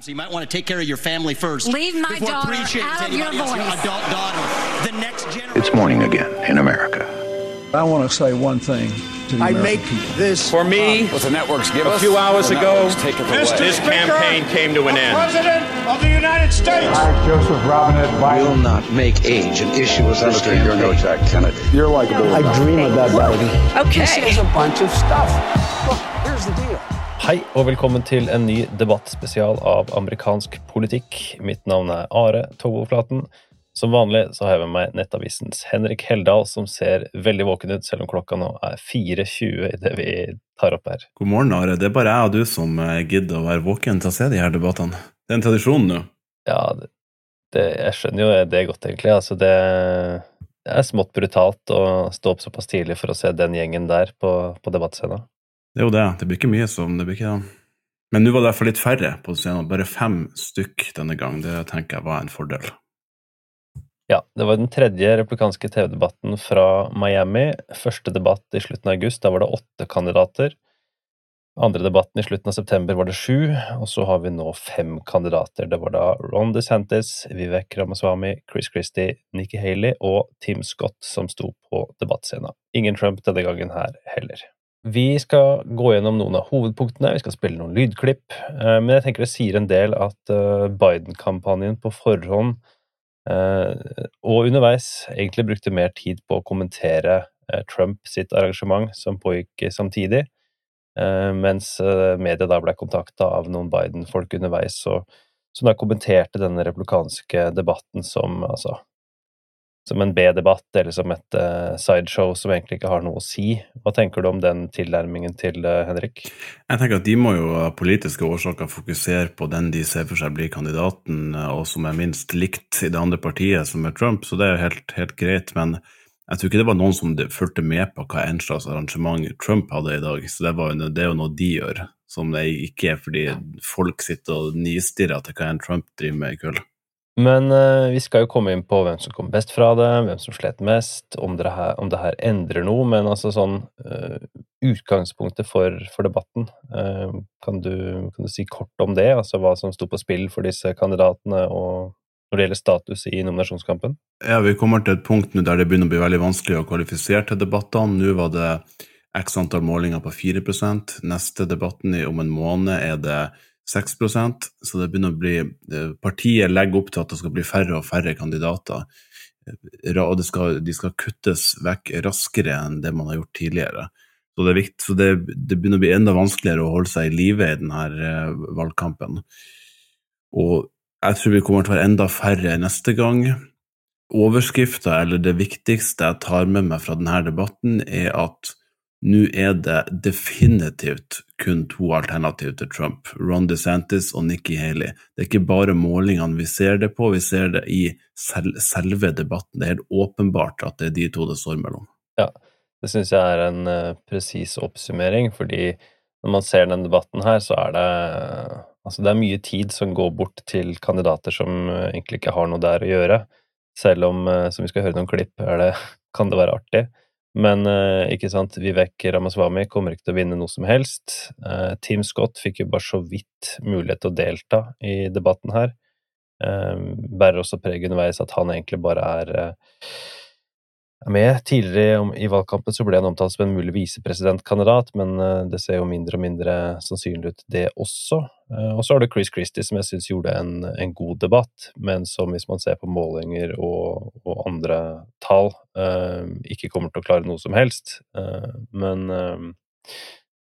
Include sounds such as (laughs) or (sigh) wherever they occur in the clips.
So you might want to take care of your family first. Leave my daughter out of your anybody else, voice. adult daughter. The next generation. It's morning again in America. I want to say one thing to the I American make people. this For me, What the networks give a us, few hours ago, networks take it away. this campaign came to an end. President of the United States. I, Joseph Robinette Biden, Will not make age an issue as this Senator, you're no. Jack Kennedy. You're likable. I dream about Biden. This is a bunch of stuff. Hei og velkommen til en ny debattspesial av amerikansk politikk. Mitt navn er Are Togvold-Flaten. Som vanlig så har jeg med meg Nettavisens Henrik Heldal, som ser veldig våken ut, selv om klokka nå er 4.20 idet vi tar opp her. God morgen, Are. Det er bare jeg og du som eh, gidder å være våken til å se de her debattene. Det er en tradisjon nå. Ja, det, det, jeg skjønner jo det godt, egentlig. Altså, det, det er smått brutalt å stå opp såpass tidlig for å se den gjengen der på, på debattscenen. Det er jo det. Det blir ikke mye som det blir ikke Men nå var det fall litt færre på scenen. Bare fem stykk denne gang. Det tenker jeg var en fordel. Ja, det var den tredje replikanske TV-debatten fra Miami. Første debatt i slutten av august, da var det åtte kandidater. Andre debatten i slutten av september var det sju, og så har vi nå fem kandidater. Det var da Ron DeSantis, Vivek Ramaswamy, Chris Christie, Nikki Haley og Tim Scott som sto på debattscenen. Ingen Trump denne gangen her heller. Vi skal gå gjennom noen av hovedpunktene, vi skal spille noen lydklipp, eh, men jeg tenker det sier en del at eh, Biden-kampanjen på forhånd eh, og underveis egentlig brukte mer tid på å kommentere Trump sitt arrangement som pågikk samtidig, mens media da ble kontakta av noen Biden-folk underveis, som da kommenterte denne republikanske debatten som altså som en B-debatt eller som et uh, sideshow som egentlig ikke har noe å si. Hva tenker du om den tilnærmingen til uh, Henrik? Jeg tenker at de må jo av politiske årsaker fokusere på den de ser for seg blir kandidaten, eh, og som er minst likt i det andre partiet, som er Trump, så det er helt, helt greit. Men jeg tror ikke det var noen som fulgte med på hva en slags arrangement Trump hadde i dag. Så det, var, det er jo noe de gjør, som det ikke er fordi folk sitter og nistirrer til hva en Trump driver med i kveld. Men uh, vi skal jo komme inn på hvem som kom best fra det, hvem som slet mest, om her, om det her endrer noe. Men altså sånn uh, utgangspunktet for, for debatten, uh, kan, du, kan du si kort om det? Altså hva som sto på spill for disse kandidatene, og når det gjelder status i nominasjonskampen? Ja, Vi kommer til et punkt nå der det begynner å bli veldig vanskelig å kvalifisere til debattene. Nå var det x antall målinger på 4% Neste debatten om en måned er det 6% så det begynner å bli eh, Partiet legger opp til at det skal bli færre og færre kandidater. Eh, Og skal, de skal kuttes vekk raskere enn det man har gjort tidligere. Så det, er viktig, så det, det begynner å bli enda vanskeligere å holde seg i live i denne eh, valgkampen. Og jeg tror vi kommer til å være enda færre neste gang. Overskrifta, eller det viktigste jeg tar med meg fra denne debatten, er at nå er det definitivt kun to alternativ til Trump. Ron DeSantis og Nikki Haley. Det er ikke bare målingene vi ser det på, vi ser det i sel selve debatten. Det er helt åpenbart at det er de to det står mellom. Ja, det syns jeg er en uh, presis oppsummering, fordi når man ser den debatten her, så er det Altså, det er mye tid som går bort til kandidater som uh, egentlig ikke har noe der å gjøre. Selv om, uh, som vi skal høre noen klipp, det, (laughs) kan det være artig. Men uh, ikke sant, Vivek Ramaswamy kommer ikke til å vinne noe som helst. Uh, Tim Scott fikk jo bare så vidt mulighet til å delta i debatten her. Uh, bærer også preg underveis at han egentlig bare er er med. Tidligere i valgkampen så ble han omtalt som en mulig visepresidentkandidat, men eh, det ser jo mindre og mindre sannsynlig ut, det også. Eh, Og så har du Chris Christie, som jeg syns gjorde en, en god debatt, men som hvis man ser på målinger og, og andre tall, eh, ikke kommer til å klare noe som helst. Men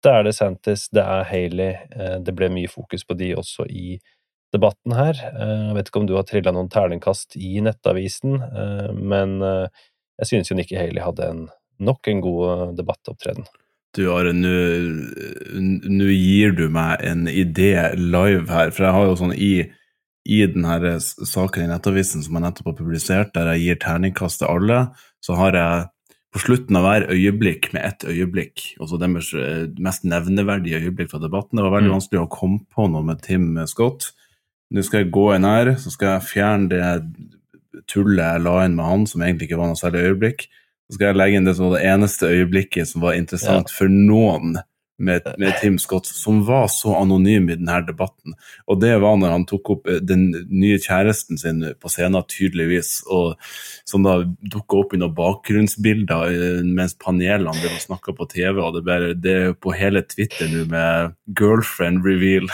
det er det Santis, det er Haley, det ble mye fokus på de også i debatten her. Jeg vet ikke om du har trilla noen terningkast i Nettavisen, men jeg synes jo Nikki Haley hadde en, nok en god eh, debattopptreden. Du Are, nå gir du meg en idé live her, for jeg har jo sånn i, i denne saken i Nettavisen som jeg nettopp har publisert, der jeg gir terningkast til alle, så har jeg på slutten av hver øyeblikk med ett øyeblikk, altså deres eh, mest nevneverdige øyeblikk fra debatten. Det var veldig Mm. vanskelig å komme på noe med Tim Scott. Nå skal jeg gå inn her, så skal jeg fjerne det tullet jeg la inn med han, som egentlig ikke var noe særlig øyeblikk. Så skal jeg legge inn det som var det eneste øyeblikket som var interessant for noen med, med Tim Scott, som var så anonym i denne debatten. Og det var når han tok opp eh, den nye kjæresten sin på scenen, tydeligvis, og som da dukka opp i noen bakgrunnsbilder eh, mens panelene ble snakka på TV, og det, bare, det er på hele Twitter nå med 'girlfriend reveal'.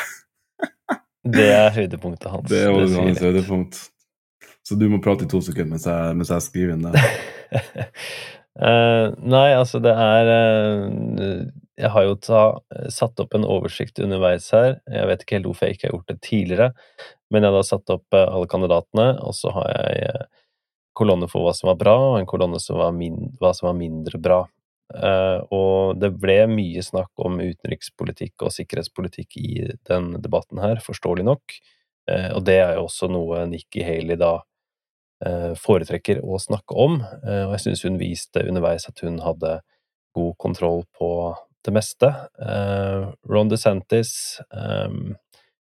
Det er høydepunktet hans. Det er hans høydepunkt. Så du må prate i to sekunder mens jeg, mens jeg skriver inn det. uh, (laughs) nei, altså det er uh, Jeg har jo ta, satt opp en oversikt underveis her. Jeg vet ikke helt hvorfor jeg ikke har gjort det tidligere, men jeg har da satt opp uh, alle kandidatene, og så har jeg kolonne for hva som var bra, og en kolonne som var hva som var mindre bra. Uh, og det ble mye snakk om utenrikspolitikk og sikkerhetspolitikk i den debatten her, forståelig nok. Uh, og det er jo også noe Nikki Haley da foretrekker å snakke om, eh, og jeg syns hun viste underveis at hun hadde god kontroll på det meste. Eh, Ron DeSantis eh,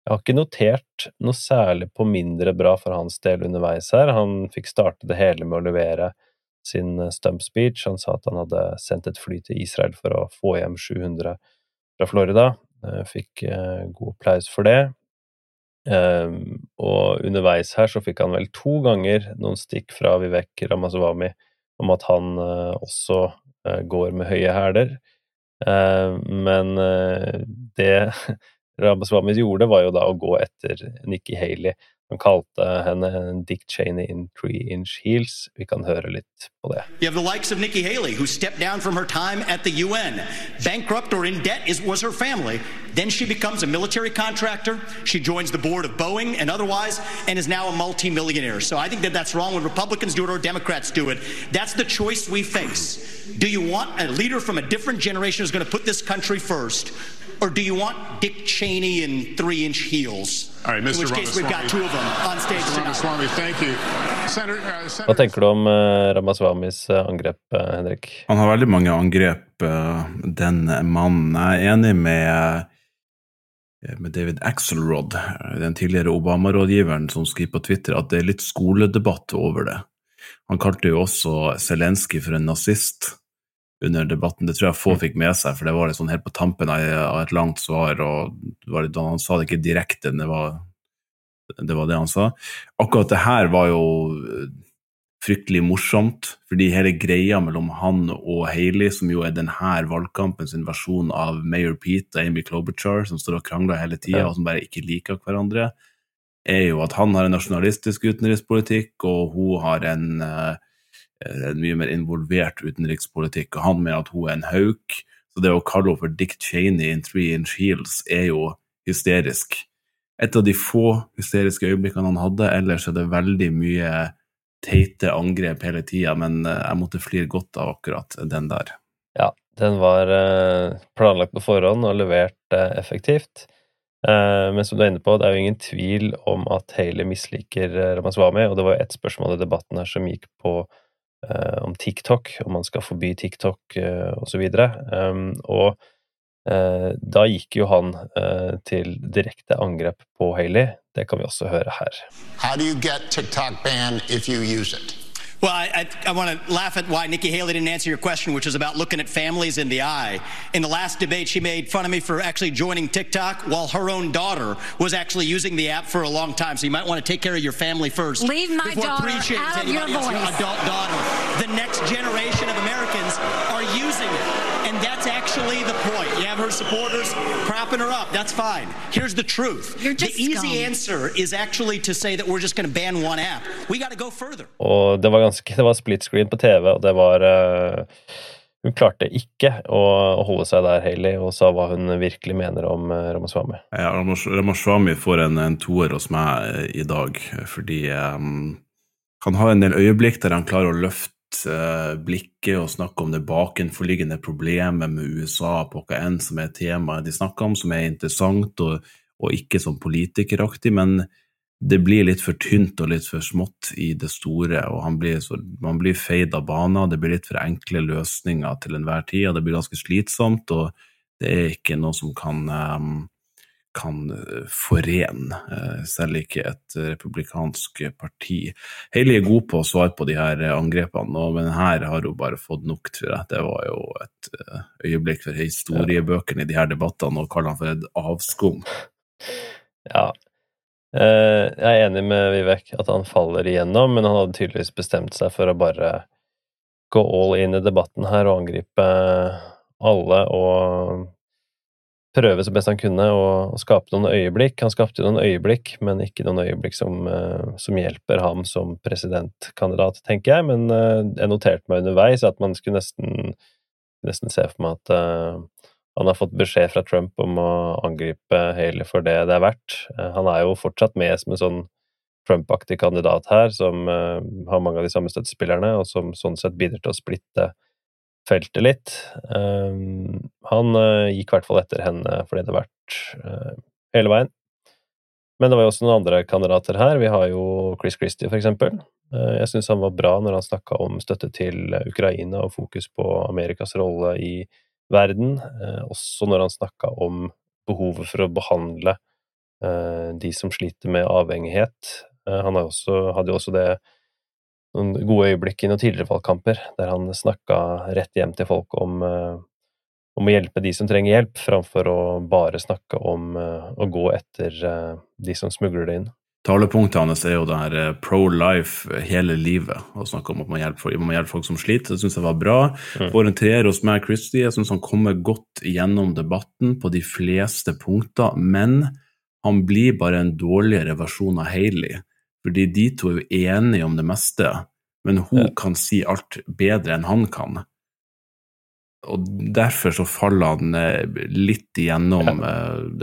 Jeg har ikke notert noe særlig på mindre bra for hans del underveis her. Han fikk starte det hele med å levere sin eh, stump speech. Han sa at han hadde sendt et fly til Israel for å få hjem 700 fra Florida. Eh, Fikk eh, god applaus for det. Ehm, og underveis her så fikk han vel to ganger noen stikk fra Vivek Ramaswamy om at han eh, også eh, går med høye hæler. Ehm, men eh, det (laughs) Ramaswamy gjorde, var jo da å gå etter Nikki Haley. Han kalte henne Dick Cheney in three inch heels. Vi kan høre litt på det. You have the likes of Nikki Haley, who stepped down from her time at the UN. Bankrupt or in debt is, was her family. Then she becomes a military contractor. She joins the board of Boeing and otherwise, and is now a multimillionaire. So I think that that's wrong when Republicans do it or Democrats do it. That's the choice we face. Do you want a leader from a different generation who's going to put this country first? Or do you want Dick Cheney in three inch heels? All right, Mr. In which case, we've got two of them on stage Ramaswamy, thank you. Senator, uh, Hva tenker du om Ramaswamis Ramaswamys eh, angrep, eh, Henrik? Han har veldig mange angrep, eh, den mannen. Jeg er enig med, eh, med David Axelrod, eh, den tidligere Obama-rådgiveren, som skriver på Twitter at det er litt skoledebatt over det. Han kalte jo også Zelenskyj for en nazist under debatten. Det tror jeg få fikk med seg, for det var litt sånn helt på tampen av et langt svar, og var litt, han sa det ikke direkte, men det var, det var det han sa. Akkurat det her var jo eh, fryktelig morsomt, fordi hele greia mellom han og Haley, som jo er denne valgkampen sin versjon av Mayor Pete og Amy Klobuchar, som står og krangler hele tida, og som bare ikke liker hverandre, er jo at han har en nasjonalistisk utenrikspolitikk, og hun har en, eh, en mye mer involvert utenrikspolitikk, og han mener at hun er en hauk. Så det å kalle henne for Dick Cheney in three inch heels er jo hysterisk. Et av de få hysteriske øyeblikkene han hadde, ellers er det veldig mye teite angrep hele tida, men eh, jeg måtte flire godt av akkurat den der. Ja, den var eh, planlagt på forhånd og levert eh, effektivt. Eh, Men som du er inne på, det er jo ingen tvil om at Haley misliker eh, Ramaswamy, og det var jo ett spørsmål i debatten her som gikk på eh, om TikTok, om man skal forby TikTok eh, og så videre. Um, og eh, da gikk jo han eh, til direkte angrep på Haley. Det kan vi også høre her. How do you get TikTok ban if you use it? Well, I, I, I want to laugh at why Nikki Haley didn't answer your question, which is about looking at families in the eye. In the last debate, she made fun of me for actually joining TikTok while her own daughter was actually using the app for a long time. So you might want to take care of your family first. Leave my daughter out of your voice. adult daughter. The next generation of Americans are using it. And that's actually the point. You have her supporters propping her up. That's fine. Here's the truth. You're just the easy scum. answer is actually to say that we're just going to ban one app. We got to go further. Og det var ganske Det var split screen på TV, og det var uh, Hun klarte ikke å, holde seg der, Haley, og sa hva hun virkelig mener om uh, Ramaswamy. Ja, Ramaswamy får en, en toer hos meg eh, i dag, fordi um, han har en del øyeblikk der han klarer å løfte eh, blikket og snakke om det bakenforliggende problemet med USA på hva enn som er temaet de snakker om, som er interessant og, og ikke sånn politikeraktig, men det blir litt for tynt og litt for smått i det store, og blir så, man blir feid av banen, det blir litt for enkle løsninger til enhver tid, og det blir ganske slitsomt, og det er ikke noe som kan, um, kan eh, forene, eh, selv ikke et republikansk parti. Haley er god på å svare på de her angrepene, men her har hun bare fått nok, tror jeg. Det var jo et øyeblikk for historiebøkene i de her debattene å kalle han for et avskum. Ja. Jeg er enig med Vivek at han faller igjennom, men han hadde tydeligvis bestemt seg for å bare gå all in i debatten her og angripe alle og prøve så best han kunne å, skape noen øyeblikk. Han skapte noen øyeblikk, men ikke noen øyeblikk som, uh, som, hjelper ham som presidentkandidat, tenker jeg. Men uh, jeg noterte meg underveis at man skulle nesten, nesten se for meg at uh, han har fått beskjed fra Trump om å angripe Haley for det det er verdt. han er jo fortsatt med som en sånn Trump-aktig kandidat her, som har mange av de samme støttespillerne, og som sånn sett bidrar til å splitte feltet litt. Um, han uh, gikk i hvert fall etter henne fordi det hadde vært uh, hele veien. Men det var jo også noen andre kandidater her. Vi har jo Chris Christie, for eksempel. Uh, jeg syns han var bra når han snakka om støtte til Ukraina og fokus på Amerikas rolle i verden. Også når han snakka om behovet for å behandle de som sliter med avhengighet. Han hadde jo også det noen gode øyeblikk i noen tidligere valgkamper, der han snakka rett hjem til folk om, eh, om, å hjelpe de som trenger hjelp, framfor å bare snakke om eh, å gå etter eh, de som smugler det inn. Talepunktet hans er jo det her pro life hele livet, og snakke om at man hjelper, man hjelper folk som sliter. Det syns jeg var bra. Mm. Treer hos meg, Christie. Jeg syns han kommer godt gjennom debatten på de fleste punkter, men han blir bare en dårligere versjon av Hailey. Fordi de to er jo enige om det meste, men hun ja. kan si alt bedre enn han kan. Og derfor så faller han eh, litt igjennom ja.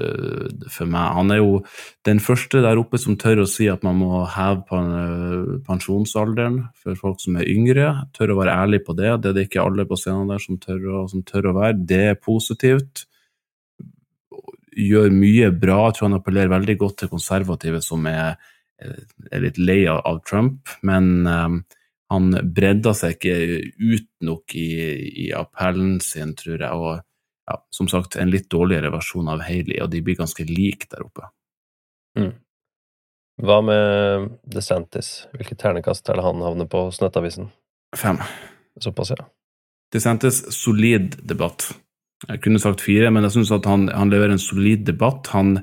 Eh, for meg. Han er jo den første der oppe som tør å si at man må heve pensjonsalderen for folk som er yngre. Tør å være ærlig på det. Det er det ikke alle på scenen der som tør å, som tør å være. Det er positivt. Gjør mye bra. Jeg tror han appellerer veldig godt til konservative som er er litt lei av Trump, men um, han bredda seg ikke ut nok i, i, appellen sin, tror jeg. Og ja, som sagt, en litt dårligere versjon av Haley, og de blir ganske like der oppe. Mm. Hva med DeSantis? Hvilket ternekast er det han havner på hos Nettavisen? Fem. Såpass, ja. DeSantis, solid debatt. Jeg kunne sagt fire, men jeg syns at han, han, leverer en solid debatt. Han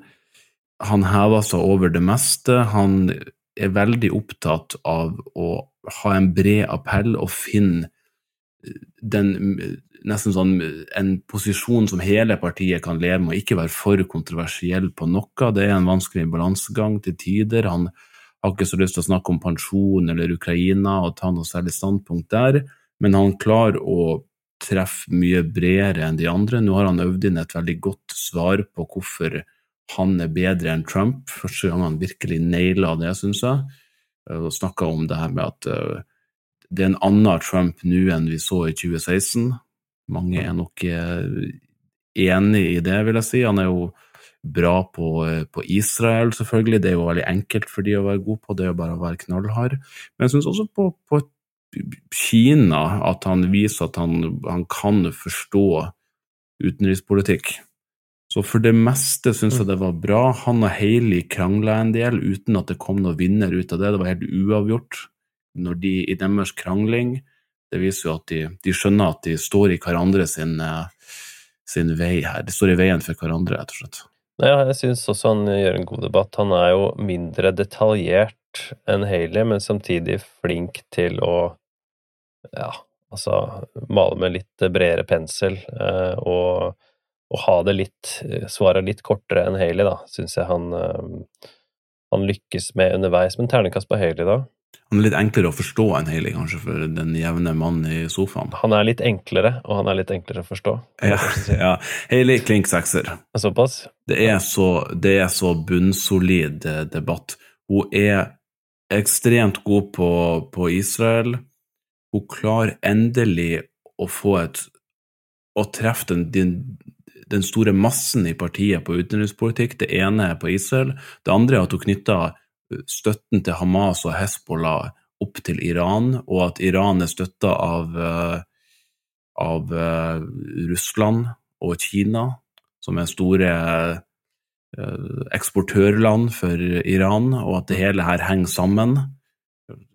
han hever seg over det meste. Han er veldig opptatt av å ha en bred appell og finne den nesten sånn en posisjon som hele partiet kan leve med, og ikke være for kontroversiell på noe. Det er en vanskelig balansegang til tider. Han har ikke så lyst til å snakke om pensjon eller Ukraina og ta noe særlig standpunkt der, men han klarer å treffe mye bredere enn de andre. Nå har han øvd inn et veldig godt svar på hvorfor han er bedre enn Trump. Første gang han virkelig naila det, syns jeg. Og snakka om det her med at uh, det er en annen Trump nå enn vi så i 2016. Mange er nok uh, enig i det, vil jeg si. Han er jo bra på, uh, på, Israel, selvfølgelig. Det er jo veldig enkelt for de å være god på, det er jo bare å være knallhard. Men jeg syns også på, på, Kina at han viser at han, han kan forstå utenrikspolitikk. Så for det meste syns jeg mm. det var bra. Han og Hailey krangla en del uten at det kom noen vinner ut av det. Det var helt uavgjort når de, i deres krangling. Det viser jo at de, de skjønner at de står i hverandre sin, eh, sin, vei her. De står i veien for hverandre, rett og slett. Ja, jeg syns også han gjør en god debatt. Han er jo mindre detaljert enn Hailey, men samtidig flink til å ja, altså male med litt bredere pensel. Eh, og å ha det litt eh, Svaret litt kortere enn Haley, da, syns jeg han, eh, han lykkes med underveis. Men ternekast på Haley, da? Han er litt enklere å forstå enn Haley, kanskje, for den jevne mannen i sofaen. Han er litt enklere, og han er litt enklere å forstå. Ja, si. (laughs) ja. Haley klink sekser. Såpass? Det er så, det er så bunnsolid eh, debatt. Hun er ekstremt god på, på Israel. Hun klarer endelig å få et Å treffe den, den den store massen i partiet på utenrikspolitikk. Det ene er på Israel. Det andre er at hun knytter uh, støtten til Hamas og Hezbollah opp til Iran, og at Iran er støtta av, uh, av uh, Russland og Kina, som er store eh, eksportørland for Iran, og at det hele her henger sammen.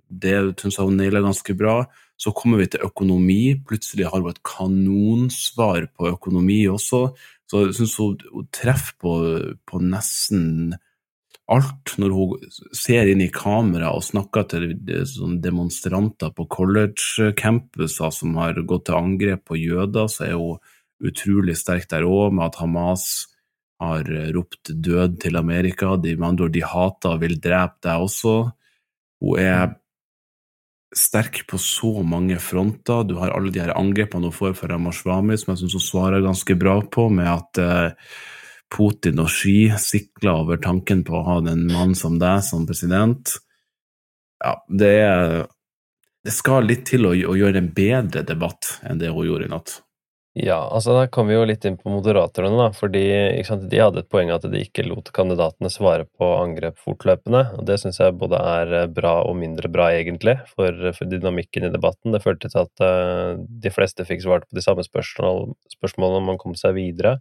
Det syns jeg hun naila ganske bra. Så kommer vi til økonomi. Plutselig har hun et kanonsvar på økonomi også. Så jeg syns hun, hun, treffer på, på, nesten alt når hun ser inn i kamera og snakker til demonstranter på college-campuser som har gått til angrep på jøder, så er hun utrolig sterk der òg, med at Hamas har ropt død til Amerika. De, med andre ord, de hater og vil drepe deg også. Hun er sterk på så mange fronter. Du har alle de her angrepene hun får fra Ramashwami, som jeg syns hun svarer ganske bra på, med at uh, Putin og Xi sikler over tanken på å ha en mann som deg som president. Ja, det Det skal litt til å, å gjøre en bedre debatt enn det hun gjorde i natt. Ja, altså da kom vi jo litt inn på moderatorene, da. Fordi sant, de hadde et poeng at de ikke lot kandidatene svare på angrep fortløpende. Og det syns jeg både er eh, bra og mindre bra, egentlig, for, for dynamikken i debatten. Det førte til at uh, de fleste fikk svart på de samme spørsmål, spørsmålene om man kom seg videre.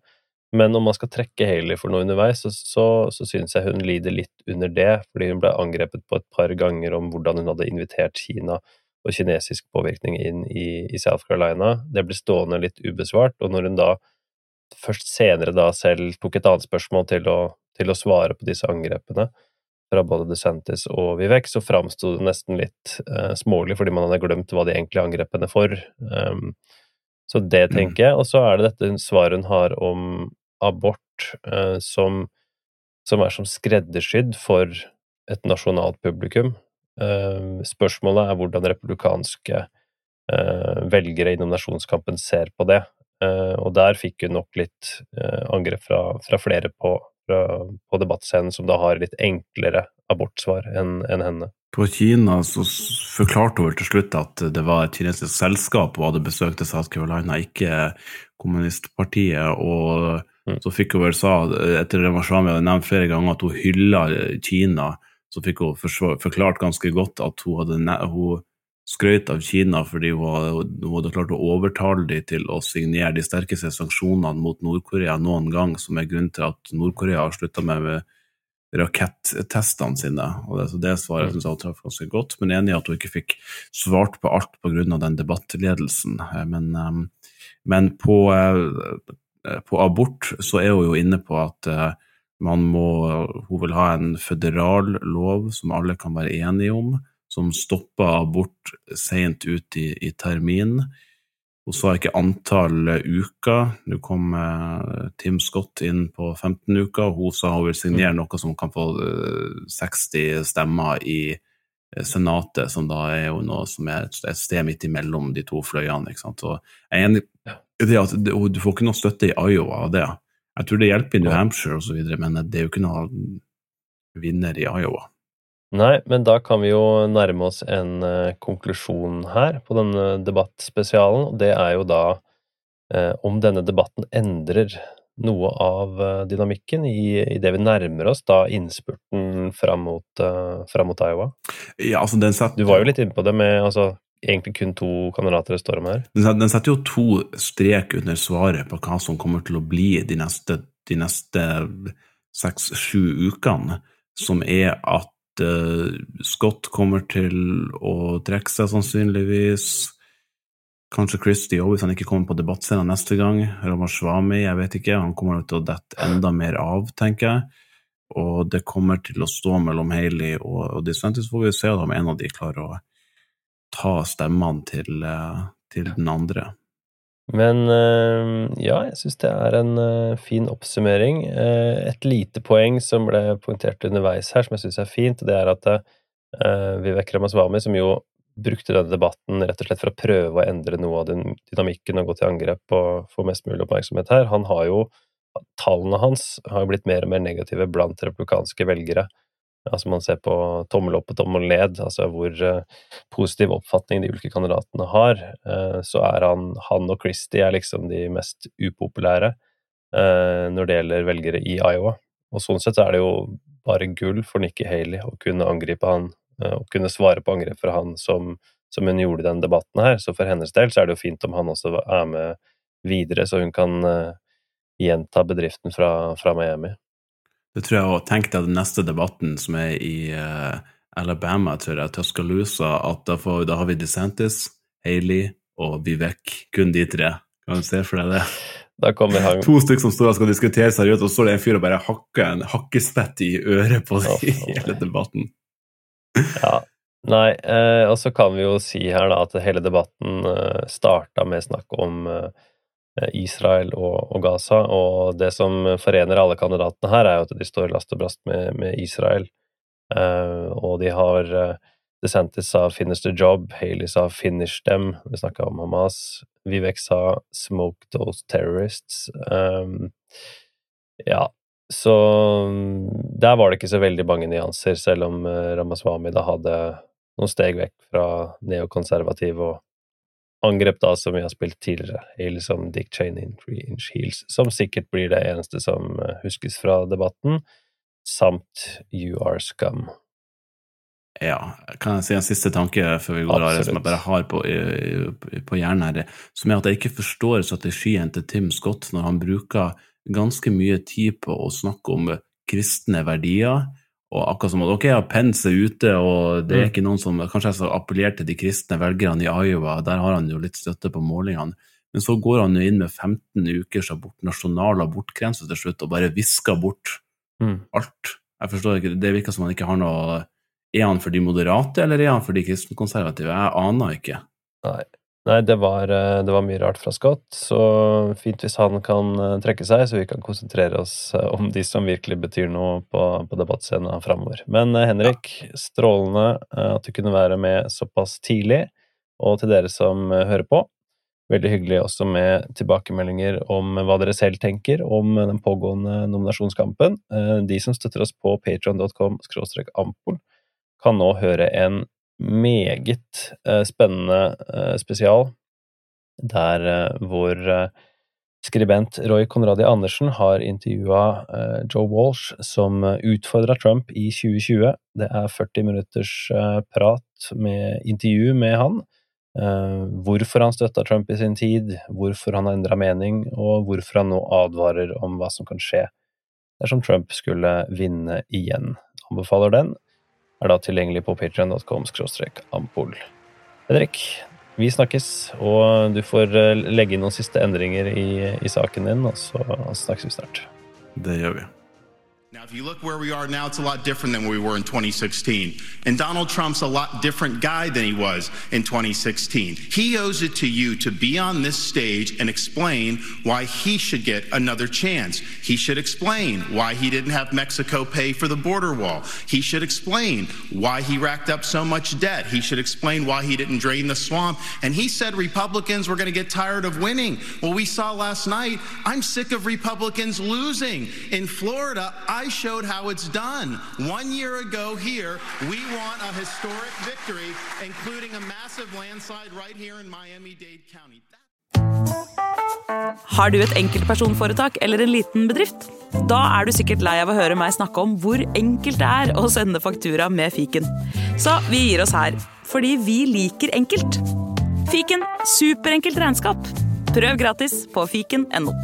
Men om man skal trekke Haley for noe underveis, så, så, så syns jeg hun lider litt under det, fordi hun ble angrepet på et par ganger om hvordan hun hadde invitert Kina og kinesisk påvirkning inn i, i, South Carolina. Det ble stående litt ubesvart, og når hun da først senere da selv tok et annet spørsmål til å, til å svare på disse angrepene fra både DeSantis og Vivek, så framsto det nesten litt uh, smålig fordi man hadde glemt hva de egentlig angrepene for. Um, så det mm. tenker jeg. Og så er det dette svaret hun har om abort uh, som, som er som skreddersydd for et nasjonalt publikum. Ehm, spørsmålet er hvordan republikanske eh, velgere i nominasjonskampen ser på det. Eh, og der fikk hun nok litt eh, angrep fra, fra flere på, fra, på, debattscenen som da har litt enklere abortsvar enn en henne. På Kina så forklarte hun til slutt at det var et kinesisk selskap hun hadde besøkt i South Carolina, ikke kommunistpartiet. og mm. så fikk hun vel sa, etter det Mashami hadde nevnt flere ganger, at hun hylla Kina så fikk hun forklart ganske godt at hun hadde hun skrøt av Kina fordi hun hadde, klart å overtale dem til å signere de sterkeste sanksjonene mot Nord-Korea noen gang, som er grunnen til at Nord-Korea har slutta med rakettestene sine. Og det, så det svaret syns jeg hun traff ganske godt, men enig i at hun ikke fikk svart på alt pga. den debattledelsen. Men, ehm, men på, eh, på, abort så er hun jo inne på at eh, man må, hun vil ha en føderal lov som alle kan være enige om, som stopper abort sent ut i, i termin. Hun sa ikke antall uker. Nå kom eh, Tim Scott inn på 15 uker, og hun sa hun vil signere mm. noe som kan få eh, 60 stemmer i eh, Senatet, som da er jo noe som er et, et sted midt imellom de to fløyene. ikke sant? Så jeg er enig i at du får ikke noe støtte i Iowa av det. Jeg tror det hjelper i New Hampshire osv., men det er jo ikke noen vinner i Iowa. Nei, men da kan vi jo nærme oss en uh, konklusjon her på denne debattspesialen, og det er jo da uh, om denne debatten endrer noe av uh, dynamikken i, i, det vi nærmer oss da innspurten fram mot, fram mot Iowa. Ja, altså den setter... Du var jo litt inne på det med altså, egentlig kun to kandidater det står om her. Den setter jo to strek under svaret på hva som kommer til å bli de neste, de neste seks-sju ukene, som er at uh, Scott kommer til å trekke seg, sannsynligvis. Kanskje Christie òg, hvis han ikke kommer på debattscenen neste gang. Ramashwami, jeg vet ikke. Han kommer til å dette enda mer av, tenker jeg. Og det kommer til å stå mellom Haley og, og DeSantis, får vi se om en av de klarer å ta stemmene til, eh, til den andre. Men eh, ja, jeg syns det er en eh, fin oppsummering. Et lite poeng som ble poengtert underveis her, som jeg syns er fint, det er at Vivek Ramaswamy, som jo brukte denne debatten rett og slett for å prøve å endre noe av dynamikken og gå til angrep og få mest mulig oppmerksomhet her, han har jo Tallene hans har blitt mer og mer negative blant republikanske velgere altså man ser på tommel opp og tommel ned, altså hvor uh, positiv oppfatning de ulike kandidatene har, uh, så er han, han og Christie er liksom de mest upopulære uh, når det gjelder velgere i Iowa. Og sånn sett er det jo bare gull for Nikki Haley å kunne angripe han, og kunne svare på angrep fra han som, som hun gjorde i denne debatten her. Så for hennes del så er det jo fint om han også er med videre, så hun kan gjenta bedriften fra, fra Miami. Det tror jeg òg. Tenk deg den neste debatten som er i uh, Alabama, tror jeg, Tuscaloosa, at da, får, da har vi DeSantis, Haley og Vivek. Kun de tre. Kan du se for deg det? Da kommer han To stykker som står og skal diskutere seriøst, og så står det en fyr og bare hakker en hakkespett i øret på dem i hele debatten. Ja. Nei, eh, og så kan vi jo si her da at hele debatten eh, starta med snakk om eh, Israel og, og, Gaza, og det som forener alle kandidatene her, er jo at de står last og brast med, med Israel. Uh, og de har uh, DeSantis sa 'finish the job', Haley sa 'finish them', vi snakka om Hamas. Vivek sa 'smoke those terrorists'. Um, ja, så der var det ikke så veldig mange nyanser, selv om Ramaswamy da hadde noen steg vekk fra neokonservativ og angrep da som vi har spilt tidligere, i som Dick Cheney in Three Inch Heels, som sikkert blir det eneste som uh, huskes fra debatten, samt You Are Scum. Ja, kan jeg si en siste tanke før vi går av, som jeg bare har på, på hjernen her, som er at jeg ikke forstår strategien til Tim Scott når han bruker ganske mye tid på å snakke om kristne verdier, og akkurat som at ok, ja, Pence er ute, og det er mm. ikke noen som Kanskje jeg skal appellere til de kristne velgerne i Iowa, der har han jo litt støtte på målingene. Men så går han jo inn med 15 ukers abort, nasjonal abortgrense til slutt, og bare visker bort mm. alt. Jeg forstår ikke, Det virker som han ikke har noe er han for de moderate, eller er han for de kristenkonservative? Jeg aner ikke. Nei. Nei, det var, eh, det var, mye rart fra Scott, så fint hvis han kan eh, trekke seg, så vi kan konsentrere oss eh, om de som virkelig betyr noe på, på debattscenen framover. Men Henrik, ja. strålende at du kunne være med såpass tidlig, og til dere som hører på. Veldig hyggelig også med tilbakemeldinger om hva dere selv tenker om den pågående nominasjonskampen. De som støtter oss på patron.com ampol, kan nå høre en meget eh, spennende eh, spesial der eh, hvor skribent Roy Conradi Andersen har intervjua Joe Walsh, som utfordra Trump i 2020. Det er 40 minutters prat med intervju med han. Hvorfor han støtta Trump i sin tid, hvorfor han har endra mening, og hvorfor han nå advarer om hva som kan skje dersom Trump skulle vinne igjen. Anbefaler den er da tilgjengelig på patrion.com ampol. Henrik, vi snakkes, og du får eh, legge inn noen siste endringer i, i saken din, og så snakkes vi snart. Det gjør vi. Now, if you look where we are now, it's a lot different than we were in 2016. And Donald Trump's a lot different guy than he was in 2016. He owes it to you to be on this stage and explain why he should get another chance. He should explain why he didn't have Mexico pay for the border wall. He should explain why he racked up so much debt. He should explain why he didn't drain the swamp. And he said Republicans were going to get tired of winning. Well, we saw last night, I'm sick of Republicans losing. In Florida, I showed how it's done. One year ago here, we won a historic victory, including a massive landslide right here in Miami-Dade County. Har du et enkeltpersonforetak eller en liten bedrift? Da er du sikkert lei av å høre meg snakke om hvor enkelt det er å sende faktura med fiken. Så vi gir oss her, fordi vi liker enkelt. Fiken superenkelt regnskap. Prøv gratis på fiken.no.